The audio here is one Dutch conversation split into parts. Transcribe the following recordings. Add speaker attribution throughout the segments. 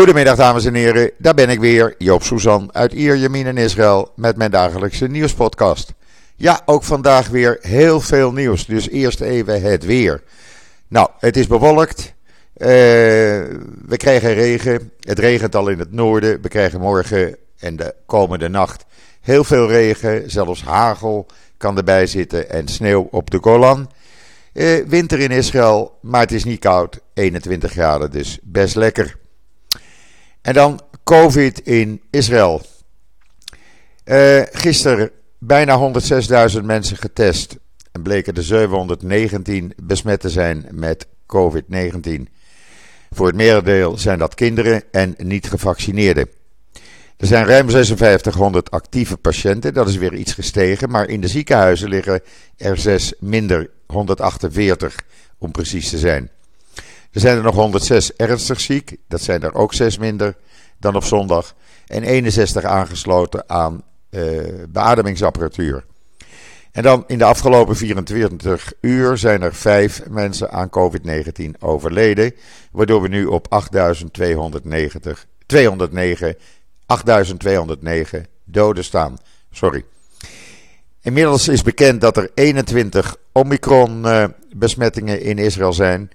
Speaker 1: Goedemiddag dames en heren, daar ben ik weer, Joop Suzan uit Ierjemien in Israël met mijn dagelijkse nieuwspodcast. Ja, ook vandaag weer heel veel nieuws, dus eerst even het weer. Nou, het is bewolkt, uh, we krijgen regen, het regent al in het noorden, we krijgen morgen en de komende nacht heel veel regen, zelfs hagel kan erbij zitten en sneeuw op de Golan. Uh, winter in Israël, maar het is niet koud, 21 graden, dus best lekker. En dan COVID in Israël. Uh, gisteren bijna 106.000 mensen getest. En bleken er 719 besmet te zijn met COVID-19. Voor het merendeel zijn dat kinderen en niet gevaccineerden. Er zijn ruim 5600 actieve patiënten, dat is weer iets gestegen. Maar in de ziekenhuizen liggen er 6 minder, 148 om precies te zijn. Er zijn er nog 106 ernstig ziek, dat zijn er ook 6 minder dan op zondag. En 61 aangesloten aan uh, beademingsapparatuur. En dan in de afgelopen 24 uur zijn er 5 mensen aan COVID-19 overleden. Waardoor we nu op 8290, 209, 8209 doden staan. Sorry. Inmiddels is bekend dat er 21 Omicron-besmettingen in Israël zijn.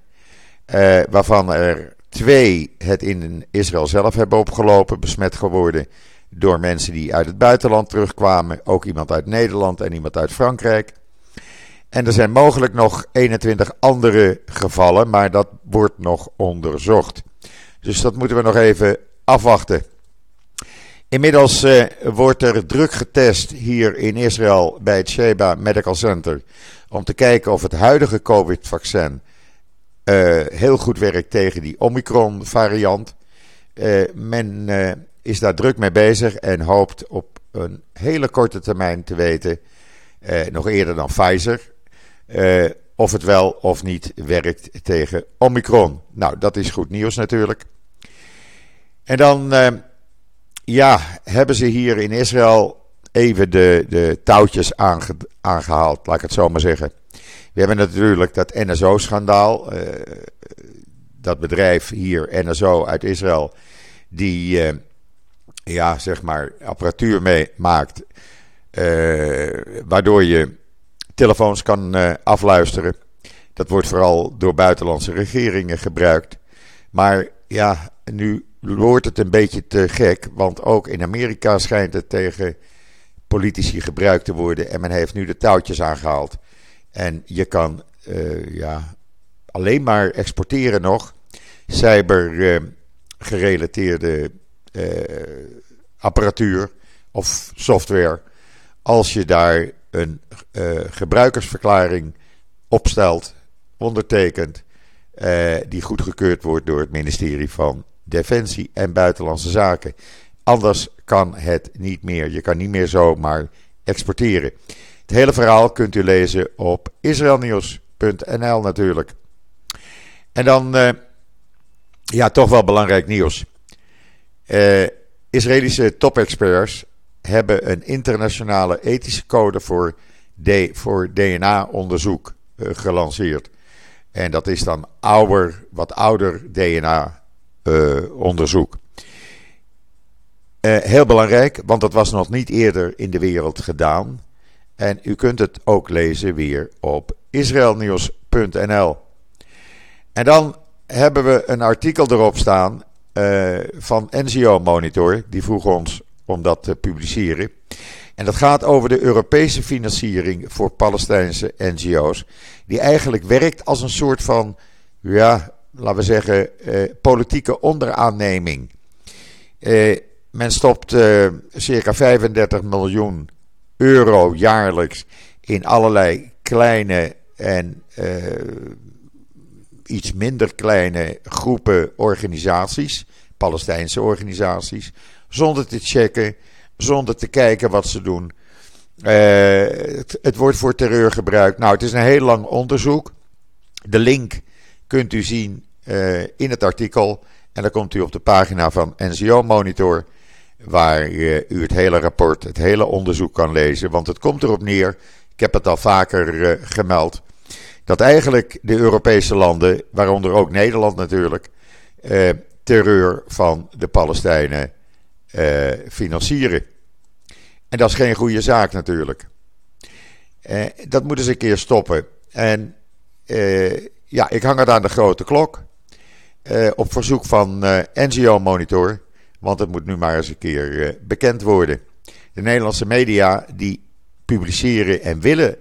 Speaker 1: Uh, waarvan er twee het in Israël zelf hebben opgelopen, besmet geworden door mensen die uit het buitenland terugkwamen. Ook iemand uit Nederland en iemand uit Frankrijk. En er zijn mogelijk nog 21 andere gevallen, maar dat wordt nog onderzocht. Dus dat moeten we nog even afwachten. Inmiddels uh, wordt er druk getest hier in Israël bij het Sheba Medical Center om te kijken of het huidige COVID-vaccin heel goed werkt tegen die Omicron-variant. Uh, men uh, is daar druk mee bezig en hoopt op een hele korte termijn te weten, nog eerder dan Pfizer, of het wel of niet werkt tegen Omicron. Nou, dat is goed nieuws natuurlijk. En dan, ja, hebben ze hier in Israël even de, de touwtjes aange, aangehaald, laat ik het zo maar zeggen. We hebben natuurlijk dat NSO-schandaal. Uh, dat bedrijf hier, NSO uit Israël, die uh, ja, zeg maar apparatuur mee maakt. Uh, waardoor je telefoons kan afluisteren. Dat wordt vooral door buitenlandse regeringen gebruikt. Maar ja, nu wordt het een beetje te gek. Want ook in Amerika schijnt het tegen politici gebruikt te worden. En men heeft nu de touwtjes aangehaald. En je kan uh, ja, alleen maar exporteren nog cyber uh, gerelateerde uh, apparatuur of software. Als je daar een gebruikersverklaring opstelt, ondertekent, die goedgekeurd wordt door het ministerie van Defensie en Buitenlandse Zaken. Anders kan het niet meer. Je kan niet meer zomaar exporteren. Het hele verhaal kunt u lezen op israelnieuws.nl natuurlijk. En dan, uh, ja, toch wel belangrijk nieuws. Uh, Israëlische topexperts hebben een internationale ethische code voor, voor DNA-onderzoek eh, gelanceerd. En dat is dan ouder, wat ouder DNA-onderzoek. heel belangrijk, want dat was nog niet eerder in de wereld gedaan. En u kunt het ook lezen weer op israelnieuws.nl. En dan hebben we een artikel erop staan uh, van NGO Monitor. Die vroeg ons om dat te publiceren. En dat gaat over de Europese financiering voor Palestijnse NGO's. Die eigenlijk werkt als een soort van, ja, laten we zeggen, uh, politieke onderaanneming. Uh, men stopt circa 35 miljoen euro jaarlijks in allerlei kleine en uh, iets minder kleine groepen organisaties, Palestijnse organisaties, zonder te checken, zonder te kijken wat ze doen. Uh, het, wordt voor terreur gebruikt. Nou, het is een heel lang onderzoek. De link kunt u zien uh, in het artikel. En dan komt u op de pagina van NCO Monitor waar u het hele rapport, het hele onderzoek kan lezen. Want het komt erop neer, ik heb het al vaker uh, gemeld, dat eigenlijk de Europese landen, waaronder ook Nederland natuurlijk, uh, terreur van de Palestijnen uh, financieren. En dat is geen goede zaak natuurlijk. Dat moeten ze een keer stoppen. En ja, ik hang het aan de grote klok. op verzoek van NGO Monitor. Want het moet nu maar eens een keer bekend worden. De Nederlandse media die publiceren en willen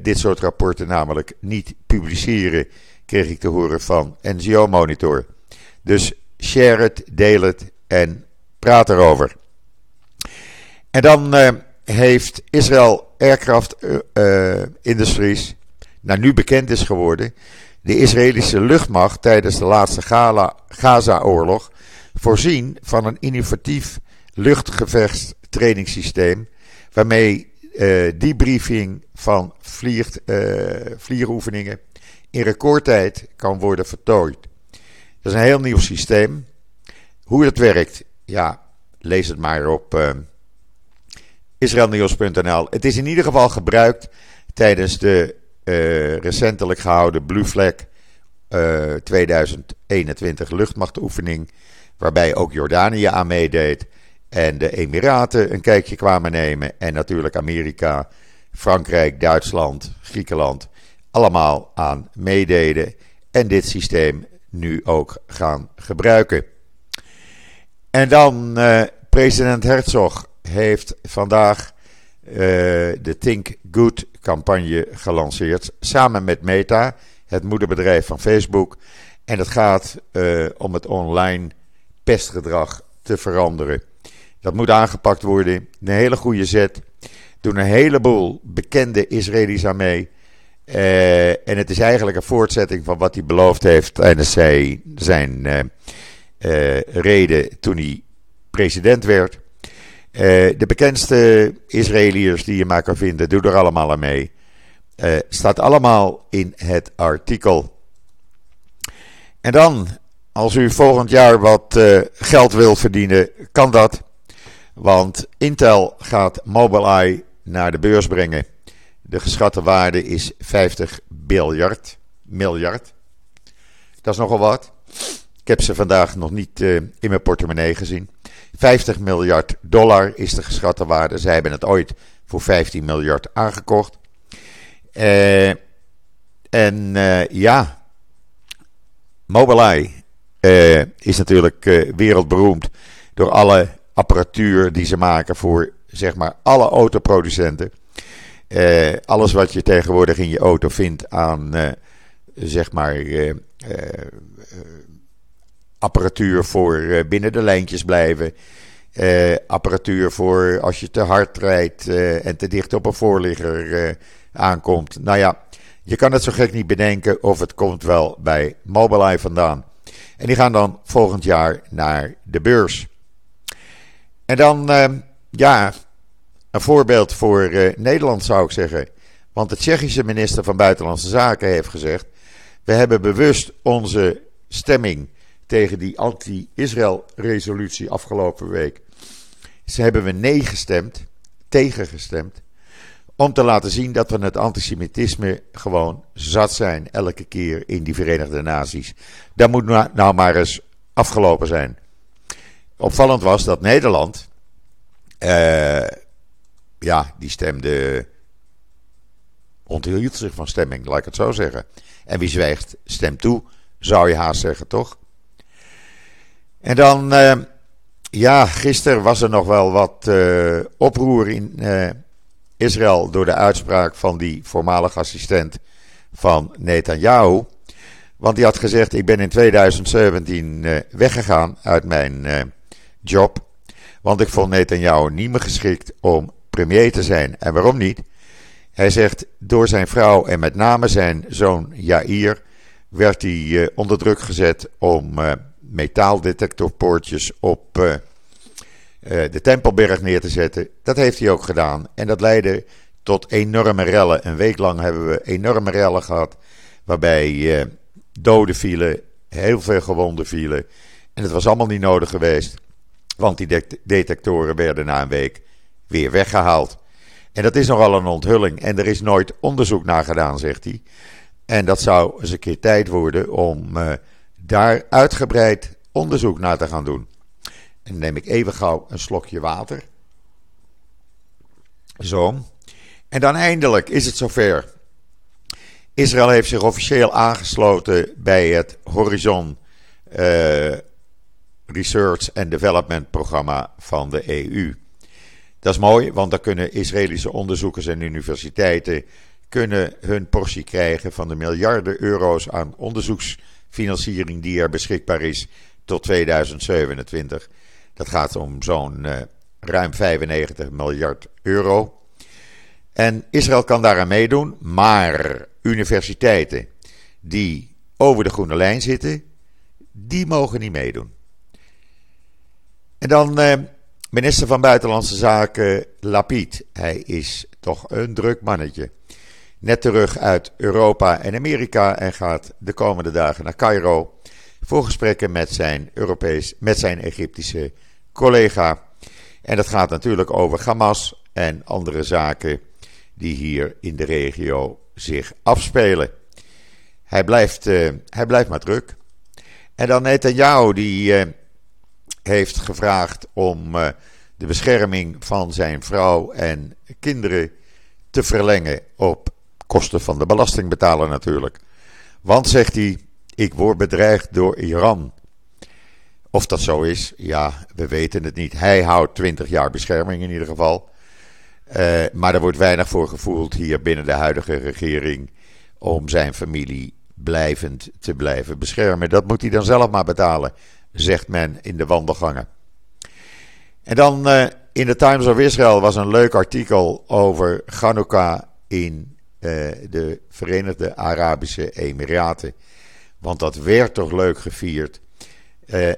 Speaker 1: dit soort rapporten namelijk niet publiceren, kreeg ik te horen van NGO Monitor. Dus share het, deel het en praat erover. En dan uh, heeft Israël Aircraft Industries, nou nu bekend is geworden, de Israëlische luchtmacht tijdens de laatste Gaza-oorlog voorzien van een innovatief luchtgevechtstrainingssysteem waarmee uh, debriefing van vlieg, vliegoefeningen in recordtijd kan worden vertooid. Dat is een heel nieuw systeem. Hoe het werkt, ja, lees het maar op uh, israelnieuws.nl. Het is in ieder geval gebruikt tijdens de recentelijk gehouden Blue Flag uh, 2021 luchtmachtoefening, waarbij ook Jordanië aan meedeed en de Emiraten een kijkje kwamen nemen en natuurlijk Amerika, Frankrijk, Duitsland, Griekenland allemaal aan meededen en dit systeem nu ook gaan gebruiken. En dan uh, president Herzog heeft vandaag uh, de Think Good campagne gelanceerd. Samen met Meta, het moederbedrijf van Facebook. En het gaat uh, om het online pestgedrag te veranderen. Dat moet aangepakt worden. Een hele goede zet. Doen een heleboel bekende Israëli's aan mee. Uh, en het is eigenlijk een voortzetting van wat hij beloofd heeft tijdens zijn uh, uh, reden toen hij president werd. de bekendste Israëliërs die je maar kan vinden, doe er allemaal aan mee. staat allemaal in het artikel. En dan, als u volgend jaar wat geld wil verdienen, kan dat. Want Intel gaat Mobileye naar de beurs brengen. De geschatte waarde is 50 biljard, miljard. Dat is nogal wat. Ik heb ze vandaag nog niet uh, in mijn portemonnee gezien. 50 miljard dollar is de geschatte waarde. Zij hebben het ooit voor 15 miljard aangekocht. Uh, en ja, Mobileye is natuurlijk wereldberoemd door alle apparatuur die ze maken voor zeg maar alle autoproducenten. Uh, alles wat je tegenwoordig in je auto vindt aan, zeg maar, apparatuur voor binnen de lijntjes blijven. apparatuur voor als je te hard rijdt en te dicht op een voorligger aankomt. Nou ja, je kan het zo gek niet bedenken of het komt wel bij Mobileye vandaan. En die gaan dan volgend jaar naar de beurs. En dan, ja, een voorbeeld voor uh, Nederland zou ik zeggen. Want de Tsjechische minister van Buitenlandse Zaken heeft gezegd: we hebben bewust onze stemming tegen die anti-Israël-resolutie afgelopen week. Ze hebben we nee gestemd, tegengestemd, om te laten zien dat we het antisemitisme gewoon zat zijn elke keer in die Verenigde Naties. Dat moet nou, maar eens afgelopen zijn. Opvallend was dat Nederland. Uh, ja, die stemde. onthield zich van stemming, laat ik het zo zeggen. En wie zwijgt, stemt toe, zou je haast zeggen, toch? En dan, uh, ja, gisteren was er nog wel wat uh, oproer in Israël door de uitspraak van die voormalig assistent van Netanyahu. Want die had gezegd: Ik ben in 2017 weggegaan uit mijn job. Want ik vond Netanyahu niet meer geschikt om premier te zijn. En waarom niet? Hij zegt, door zijn vrouw en met name zijn zoon Jair werd hij uh, onder druk gezet om metaaldetectorpoortjes op de Tempelberg neer te zetten. Dat heeft hij ook gedaan. En dat leidde tot enorme rellen. Een week lang hebben we enorme rellen gehad. Waarbij doden vielen, heel veel gewonden vielen. En het was allemaal niet nodig geweest. Want die detectoren werden na een week weer weggehaald. En dat is nogal een onthulling. En er is nooit onderzoek naar gedaan, zegt hij. En dat zou eens een keer tijd worden om uh, daar uitgebreid onderzoek naar te gaan doen. En neem ik even gauw een slokje water. Zo. En dan eindelijk is het zover. Israël heeft zich officieel aangesloten bij het Horizon uh, Research and Development programma van de EU. Dat is mooi, want dan kunnen Israëlische onderzoekers en universiteiten kunnen hun portie krijgen van de miljarden euro's aan onderzoeksfinanciering die er beschikbaar is tot 2027. Dat gaat om zo'n uh, ruim 95 miljard euro. En Israël kan daaraan meedoen, maar universiteiten die over de groene lijn zitten, die mogen niet meedoen. En dan eh, minister van Buitenlandse Zaken Lapid. Hij is toch een druk mannetje. Net terug uit Europa en Amerika en gaat de komende dagen naar Cairo voor gesprekken met zijn, Europees, met zijn Egyptische collega. En dat gaat natuurlijk over Hamas en andere zaken die hier in de regio zich afspelen. Hij blijft, uh, hij blijft maar druk. En dan Netanyahu, die uh, heeft gevraagd om uh, de bescherming van zijn vrouw en kinderen te verlengen op kosten van de belastingbetaler natuurlijk. Want, zegt hij, ik word bedreigd door Iran. Of dat zo is, ja, we weten het niet. Hij houdt 20 jaar bescherming in ieder geval. Uh, maar er wordt weinig voor gevoeld hier binnen de huidige regering om zijn familie blijvend te blijven beschermen. Dat moet hij dan zelf maar betalen, zegt men in de wandelgangen. En dan uh, in de Times of Israel was een leuk artikel over Hanukkah in uh, de Verenigde Arabische Emiraten. Want dat werd toch leuk gevierd.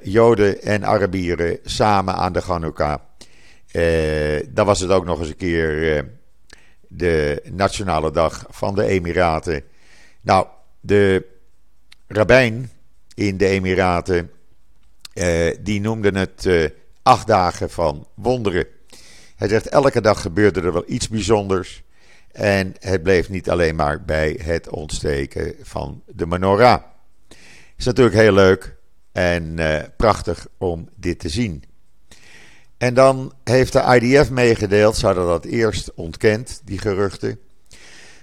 Speaker 1: Joden en Arabieren samen aan de Hanukkah. Uh, dan was het ook nog eens een keer uh, de nationale dag van de Emiraten. Nou, de rabbijn in de Emiraten, uh, die noemde het acht dagen van wonderen. Hij zegt, elke dag gebeurde er wel iets bijzonders. En het bleef niet alleen maar bij het ontsteken van de menorah. Is natuurlijk heel leuk en prachtig om dit te zien. En dan heeft de IDF meegedeeld, ze hadden dat eerst ontkend, die geruchten.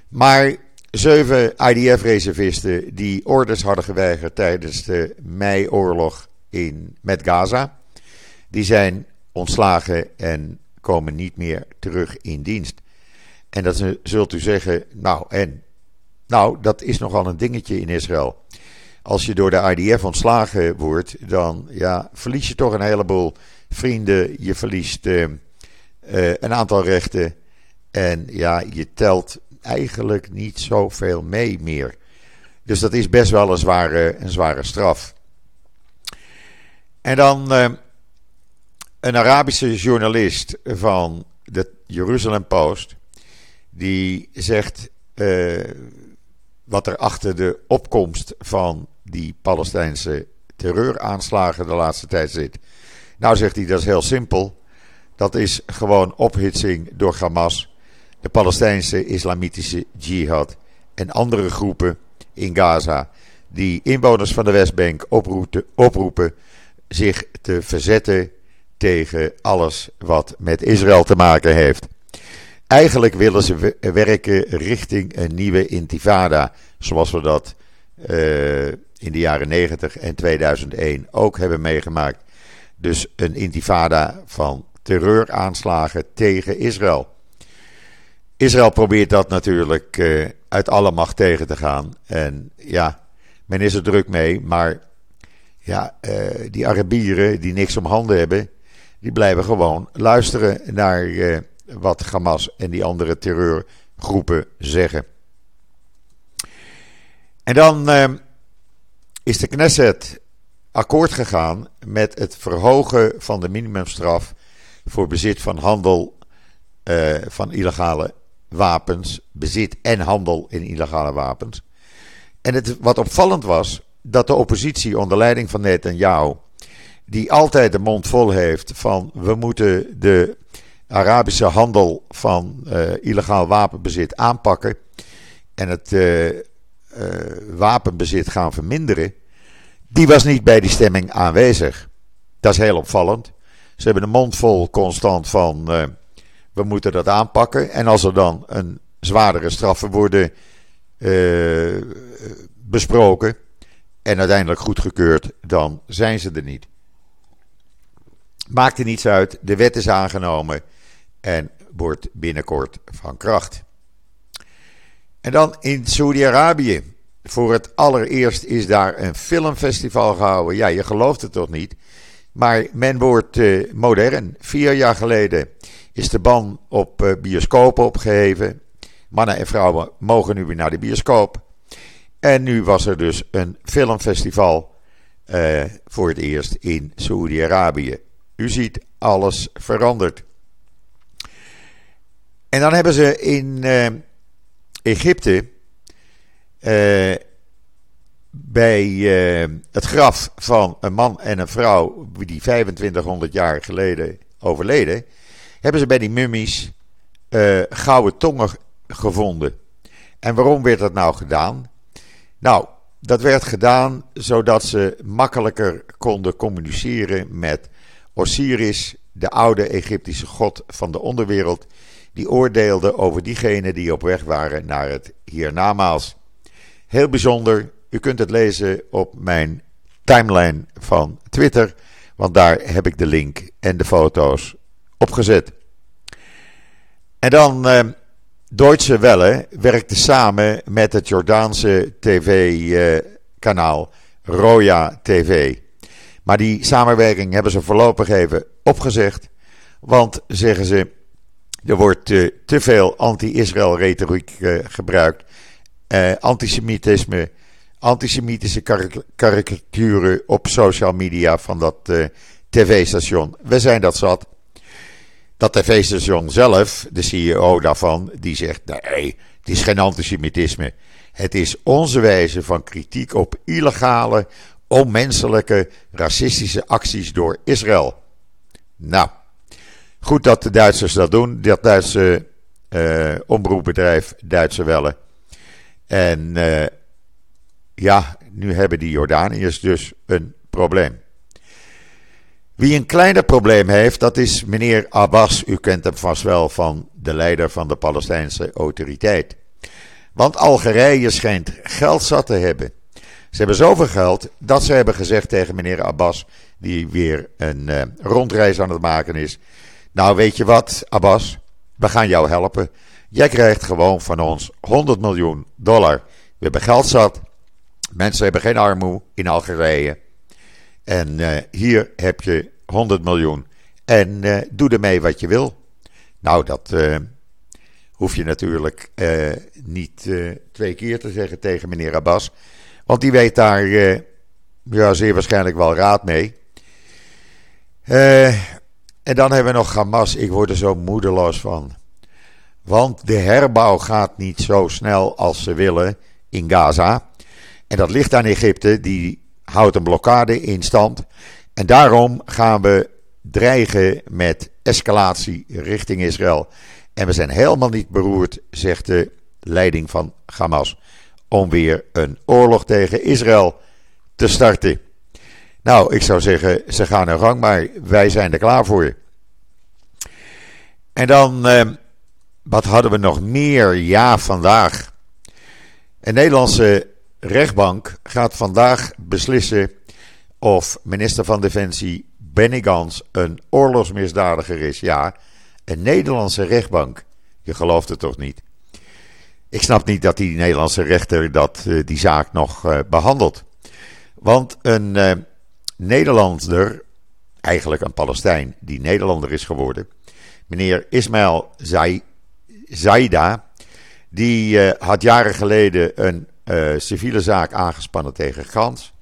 Speaker 1: Maar zeven IDF-reservisten die orders hadden geweigerd tijdens de mei-oorlog in, met Gaza, die zijn ontslagen en komen niet meer terug in dienst. En dat zult u zeggen, nou en? Nou, dat is nogal een dingetje in Israël. Als je door de IDF ontslagen wordt, dan ja, verlies je toch een heleboel vrienden, je verliest uh, uh, een aantal rechten. En ja, je telt eigenlijk niet zoveel mee meer. Dus dat is best wel een zware, een zware straf. En dan uh, een Arabische journalist van de Jerusalem Post. Die zegt wat er achter de opkomst van die Palestijnse terreuraanslagen de laatste tijd zit. Nou zegt hij, dat is heel simpel. Dat is gewoon ophitsing door Hamas, de Palestijnse Islamitische Jihad en andere groepen in Gaza die inwoners van de Westbank oproepen, oproepen zich te verzetten tegen alles wat met Israël te maken heeft. Eigenlijk willen ze werken richting een nieuwe intifada, zoals we dat uh, in de jaren 90 en 2001 ook hebben meegemaakt. Dus een intifada van terreuraanslagen tegen Israël. Israël probeert dat natuurlijk uh, uit alle macht tegen te gaan. En ja, men is er druk mee, maar ja, uh, die Arabieren die niks om handen hebben, die blijven gewoon luisteren naar uh, wat Hamas en die andere terreurgroepen zeggen. En dan is de Knesset akkoord gegaan met het verhogen van de minimumstraf voor bezit van handel uh, van illegale wapens, bezit en handel in illegale wapens. En het, wat opvallend was, dat de oppositie onder leiding van Netanyahu, die altijd de mond vol heeft van we moeten de Arabische handel van uh, illegaal wapenbezit aanpakken en het uh, wapenbezit gaan verminderen die was niet bij die stemming aanwezig. Dat is heel opvallend. Ze hebben de mond vol constant van uh, we moeten dat aanpakken. En als er dan een zwaardere straffen worden uh, besproken en uiteindelijk goedgekeurd, dan zijn ze er niet. Maakt er niets uit, de wet is aangenomen en wordt binnenkort van kracht. En dan in Saudi-Arabië. Voor het allereerst is daar een filmfestival gehouden. Ja, je gelooft het toch niet? Maar men wordt uh, modern. Vier jaar geleden is de ban op uh, bioscopen opgeheven. Mannen en vrouwen mogen nu weer naar de bioscoop. En nu was er dus een filmfestival uh, voor het eerst in Saoedi-Arabië. U ziet, alles verandert. En dan hebben ze in Egypte uh, bij uh, het graf van een man en een vrouw die 2500 jaar geleden overleden, hebben ze bij die mummies uh, gouden tongen gevonden. En waarom werd dat nou gedaan? Nou, dat werd gedaan zodat ze makkelijker konden communiceren met Osiris, de oude Egyptische god van de onderwereld, die oordeelde over diegenen die op weg waren naar het hiernamaals. Heel bijzonder, u kunt het lezen op mijn timeline van Twitter, want daar heb ik de link en de foto's opgezet. En dan uh, Deutsche Welle werkte samen met het Jordaanse tv-kanaal uh, Roya TV. Maar die samenwerking hebben ze voorlopig even opgezegd, want zeggen ze er wordt uh, te veel anti-Israël retoriek uh, gebruikt. Uh, antisemitisme, antisemitische karikaturen op social media van dat tv-station. We zijn dat zat. Dat tv-station zelf, de CEO daarvan, die zegt: nee, het is geen antisemitisme. Het is onze wijze van kritiek op illegale, onmenselijke, racistische acties door Israël. Nou. Goed dat de Duitsers dat doen. Dat Duitse uh, omroepbedrijf Duitse Welle. En uh, ja, nu hebben die Jordaniërs dus een probleem. Wie een kleiner probleem heeft, dat is meneer Abbas. U kent hem vast wel van de leider van de Palestijnse autoriteit. Want Algerije schijnt geld zat te hebben. Ze hebben zoveel geld dat ze hebben gezegd tegen meneer Abbas, die weer een uh, rondreis aan het maken is. Nou, weet je wat, Abbas? We gaan jou helpen. Jij krijgt gewoon van ons 100 miljoen dollar. We hebben geld zat. Mensen hebben geen armoe in Algerije. En uh, hier heb je 100 miljoen. En uh, doe ermee wat je wil. Nou, dat uh, hoef je natuurlijk niet twee keer te zeggen tegen meneer Abbas. Want die weet daar ja, zeer waarschijnlijk wel raad mee. En dan hebben we nog Hamas. Ik word er zo moedeloos van. Want de herbouw gaat niet zo snel als ze willen in Gaza. En dat ligt aan Egypte, die houdt een blokkade in stand. En daarom gaan we dreigen met escalatie richting Israël. En we zijn helemaal niet beroerd, zegt de leiding van Hamas, om weer een oorlog tegen Israël te starten. Nou, ik zou zeggen, ze gaan hun gang, maar wij zijn er klaar voor. En dan, eh, wat hadden we nog meer? Ja, vandaag. Een Nederlandse rechtbank gaat vandaag beslissen of minister van Defensie Benny Gans een oorlogsmisdadiger is. Ja, een Nederlandse rechtbank. Je gelooft het toch niet? Ik snap niet dat die Nederlandse rechter dat, uh, die zaak nog uh, behandelt. Want een uh, Nederlander, eigenlijk een Palestijn die Nederlander is geworden, meneer Ismail Zaida, die uh, had jaren geleden een uh, civiele zaak aangespannen tegen Gans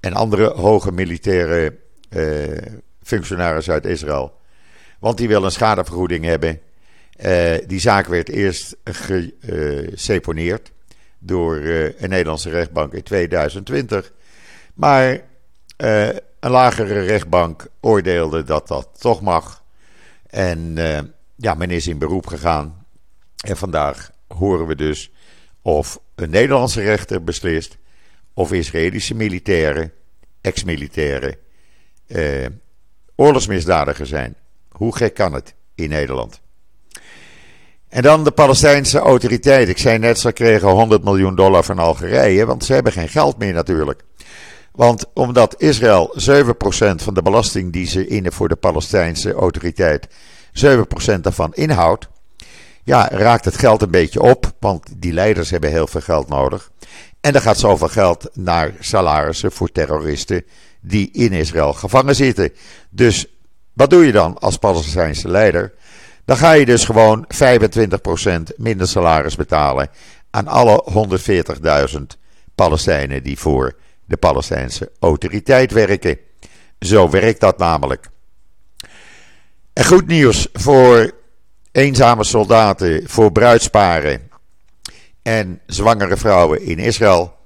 Speaker 1: en andere hoge militaire uh, functionarissen uit Israël. Want die wil een schadevergoeding hebben. die zaak werd eerst geseponeerd door een Nederlandse rechtbank in 2020. Maar een lagere rechtbank oordeelde dat dat toch mag. En uh, ja, men is in beroep gegaan. En vandaag horen we dus of een Nederlandse rechter beslist of Israëlische militairen ex-militairen uh, zijn. Hoe gek kan het in Nederland? En dan de Palestijnse autoriteit. Ik zei net, ze kregen 100 miljoen dollar van Algerije, want ze hebben geen geld meer natuurlijk. Want omdat Israël 7% van de belasting die ze innen voor de Palestijnse autoriteit, 7% daarvan inhoudt, ja, raakt het geld een beetje op, want die leiders hebben heel veel geld nodig. En er gaat zoveel geld naar salarissen voor terroristen die in Israël gevangen zitten. Dus wat doe je dan als Palestijnse leider? Dan ga je dus gewoon 25% minder salaris betalen aan alle 140.000 Palestijnen die voor de Palestijnse autoriteit werken. Zo werkt dat namelijk. En goed nieuws voor eenzame soldaten, voor bruidsparen en zwangere vrouwen in Israël.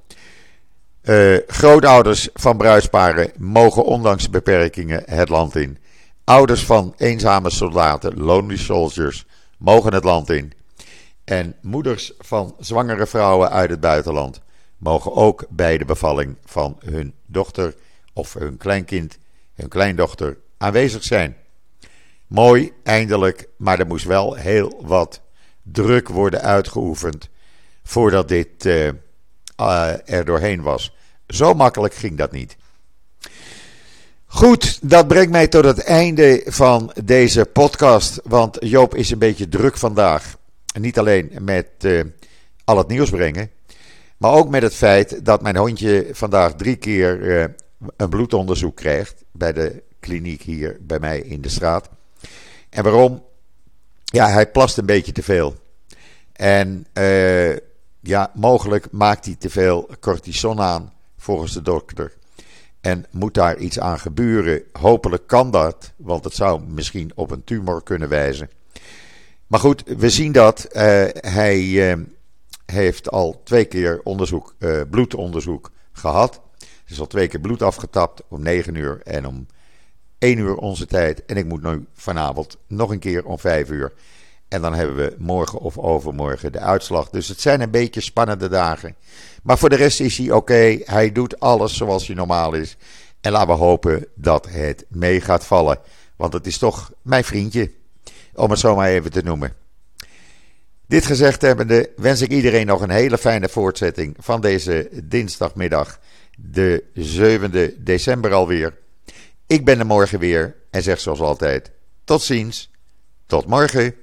Speaker 1: Uh, grootouders van bruidsparen mogen ondanks beperkingen het land in. Ouders van eenzame soldaten, lonely soldiers, mogen het land in. En moeders van zwangere vrouwen uit het buitenland mogen ook bij de bevalling van hun dochter of hun kleinkind, hun kleindochter aanwezig zijn. Mooi, eindelijk, maar er moest wel heel wat druk worden uitgeoefend voordat dit uh, er doorheen was. Zo makkelijk ging dat niet. Goed, dat brengt mij tot het einde van deze podcast. Want Joop is een beetje druk vandaag. Niet alleen met uh, al het nieuws brengen. Maar ook met het feit dat mijn hondje vandaag drie keer uh, een bloedonderzoek krijgt. Bij de kliniek hier bij mij in de straat. En waarom? Ja, hij plast een beetje te veel. En uh, ja, mogelijk maakt hij te veel cortison aan, volgens de dokter. En moet daar iets aan gebeuren? Hopelijk kan dat, want het zou misschien op een tumor kunnen wijzen. Maar goed, we zien dat. Uh, hij heeft al twee keer onderzoek, uh, bloedonderzoek gehad. Er is al twee keer bloed afgetapt om 9 uur en om 1 uur onze tijd. En ik moet nu vanavond nog een keer om 5 uur. En dan hebben we morgen of overmorgen de uitslag. Dus het zijn een beetje spannende dagen. Maar voor de rest is hij oké. Hij doet alles zoals hij normaal is. En laten we hopen dat het mee gaat vallen. Want het is toch mijn vriendje. Om het zo maar even te noemen. Dit gezegd hebbende wens ik iedereen nog een hele fijne voortzetting van deze dinsdagmiddag, de 7e december alweer. Ik ben er morgen weer en zeg zoals altijd: tot ziens, tot morgen.